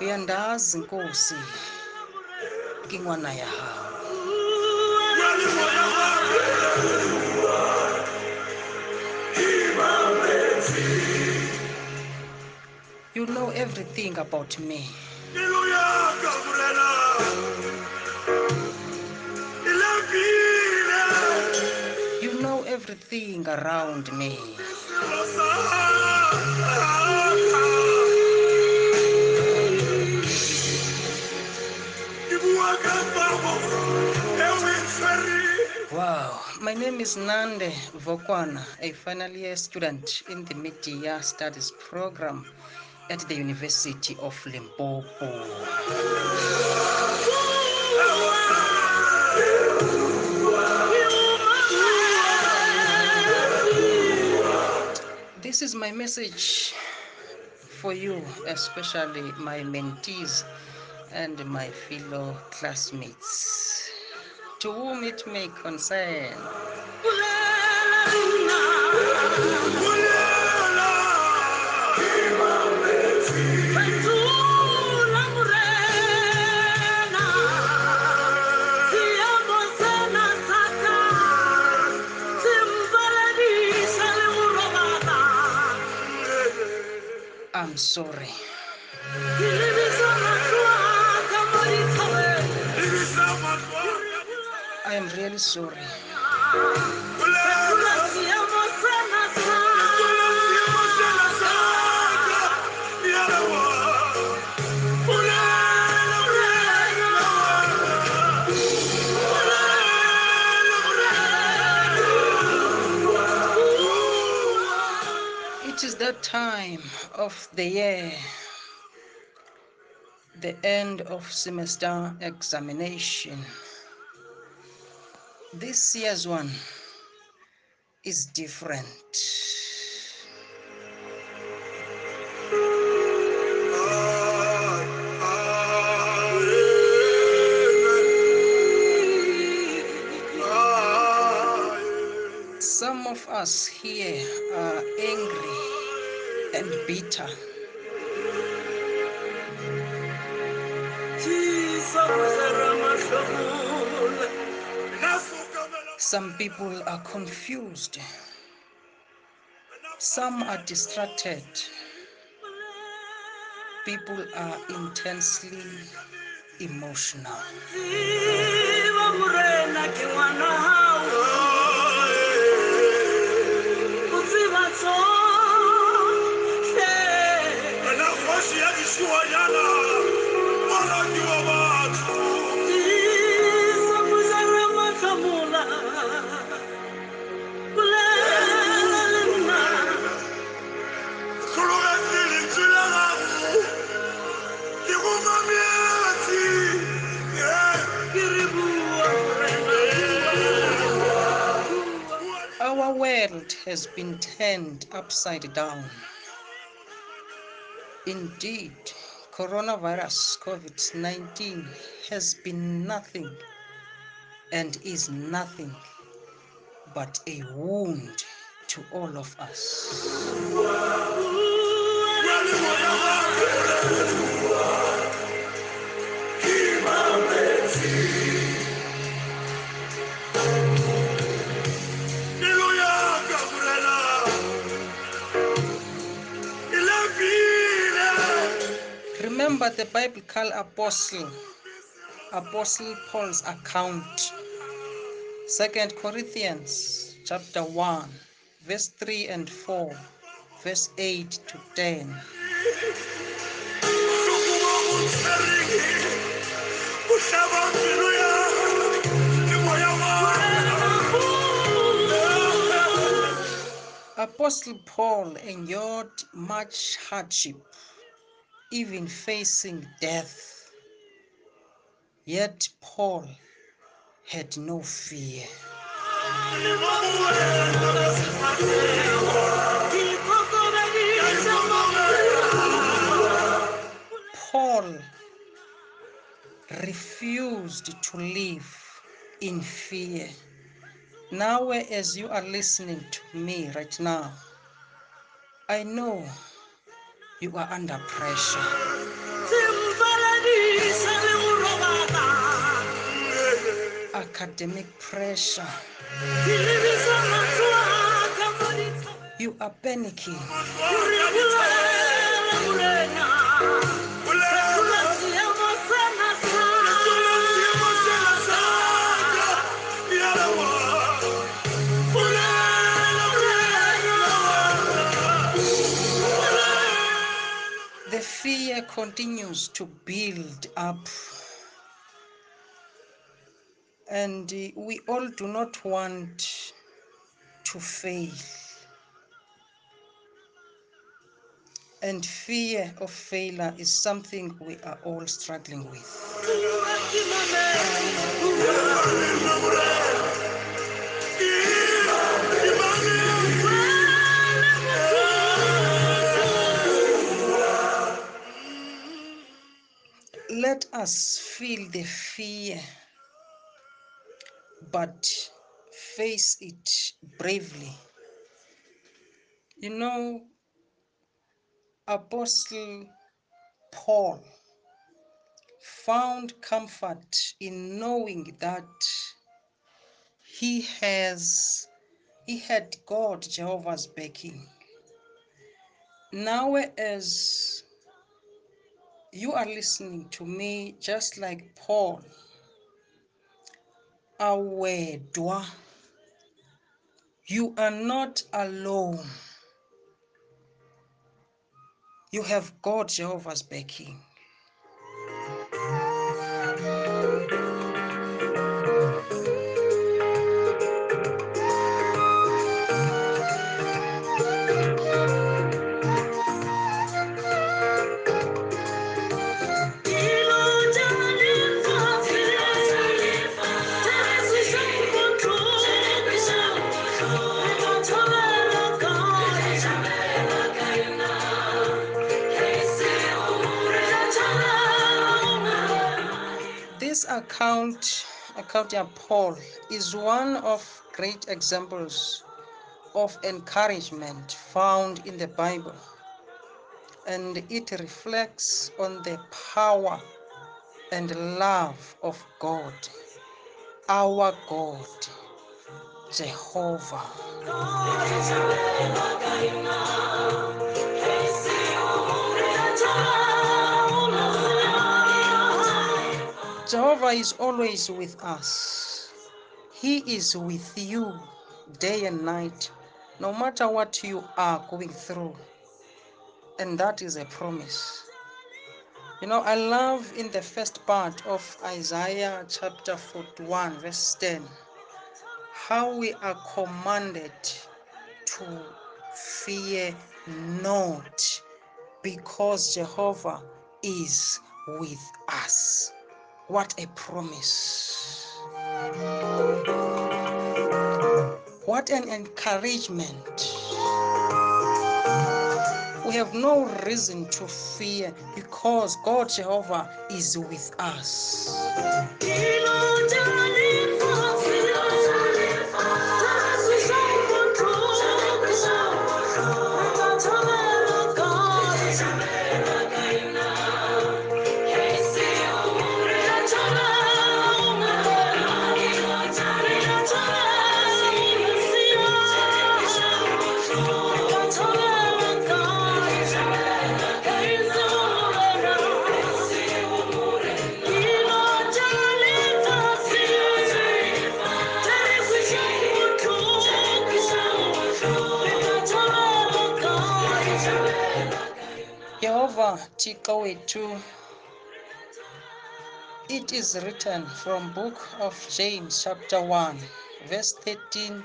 uyandazi nkosi ke ngwana ya you know everything about me everything around me Wow, my name is Nande Vokwana, a final year student in the Media Studies program at the University of Limpopo. This is my message for you, especially my mentees and my fellow classmates, to whom it may concern. I'm sorry. I am really sorry. That time of the year, the end of semester examination. This year's one is different. Some of us here are angry and bitter. Some people are confused. Some are distracted. People are intensely emotional. Our world has been turned upside down. Indeed, coronavirus COVID 19 has been nothing and is nothing but a wound to all of us. Remember the biblical apostle, Apostle Paul's account. Second Corinthians chapter 1, verse 3 and 4, verse 8 to 10. Sukuma go tshwereng o hlaba pelo ya le moya wa Apostle Paul endured much hardship, even facing death. Yet Paul had no fear. Paul refused to live in fear, Now, as you are listening to me right now, I know you are under pressure. Academic pressure. You are panicking. Continues to build up. And uh, we all do not want to fail. And fear of failure is something we are all struggling with. Let us feel the fear, but face it bravely. You know, Apostle Paul found comfort in knowing that he has he had God Jehovah's backing. Now as you are listening to me just like Paul awedwa. You are not alone. You have God Jehovah's backing of Paul, is one of great examples of encouragement found in the Bible, and it reflects on the power and love of God, our God, Jehovah. Jehovah is always with us. He is with you day and night, no matter what you are going through. And that is a promise. You know, I love in the first part of Isaiah chapter 41, verse 10, how we are commanded to fear not because Jehovah is with us. What a promise! What an encouragement! We have no reason to fear because God Jehovah is with us. Thixo wethu It is written from book of James chapter 1 verse 13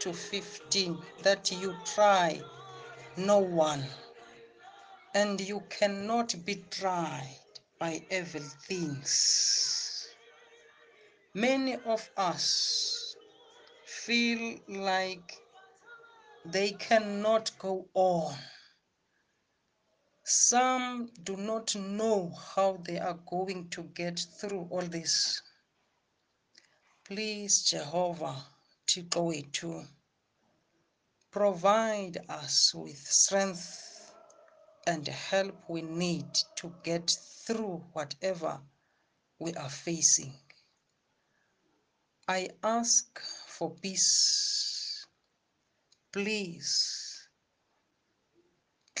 to 15 that you try no one and you cannot be tried by evil things. Many of us feel like they cannot go on. Some do not know how they are going to get through all this. Please, Jehovah, thixo wethu provide us with strength and help we need to get through whatever we are facing i ask for peace please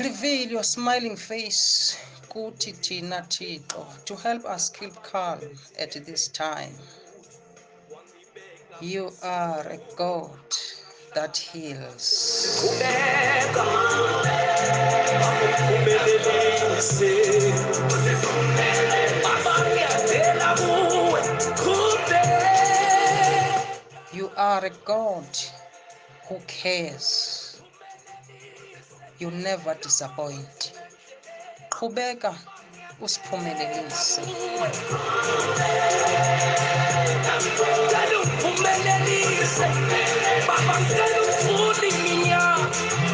Reveal your smiling face, kuthi thina Thixo, to help us keep calm at this time. You are a God that heals. Are a God who cares. You never disappoint. Qhubeka usiphumelelise. Ngicela uphumelelise Baba ngicela iminyaka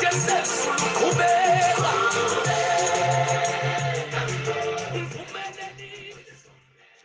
kunzima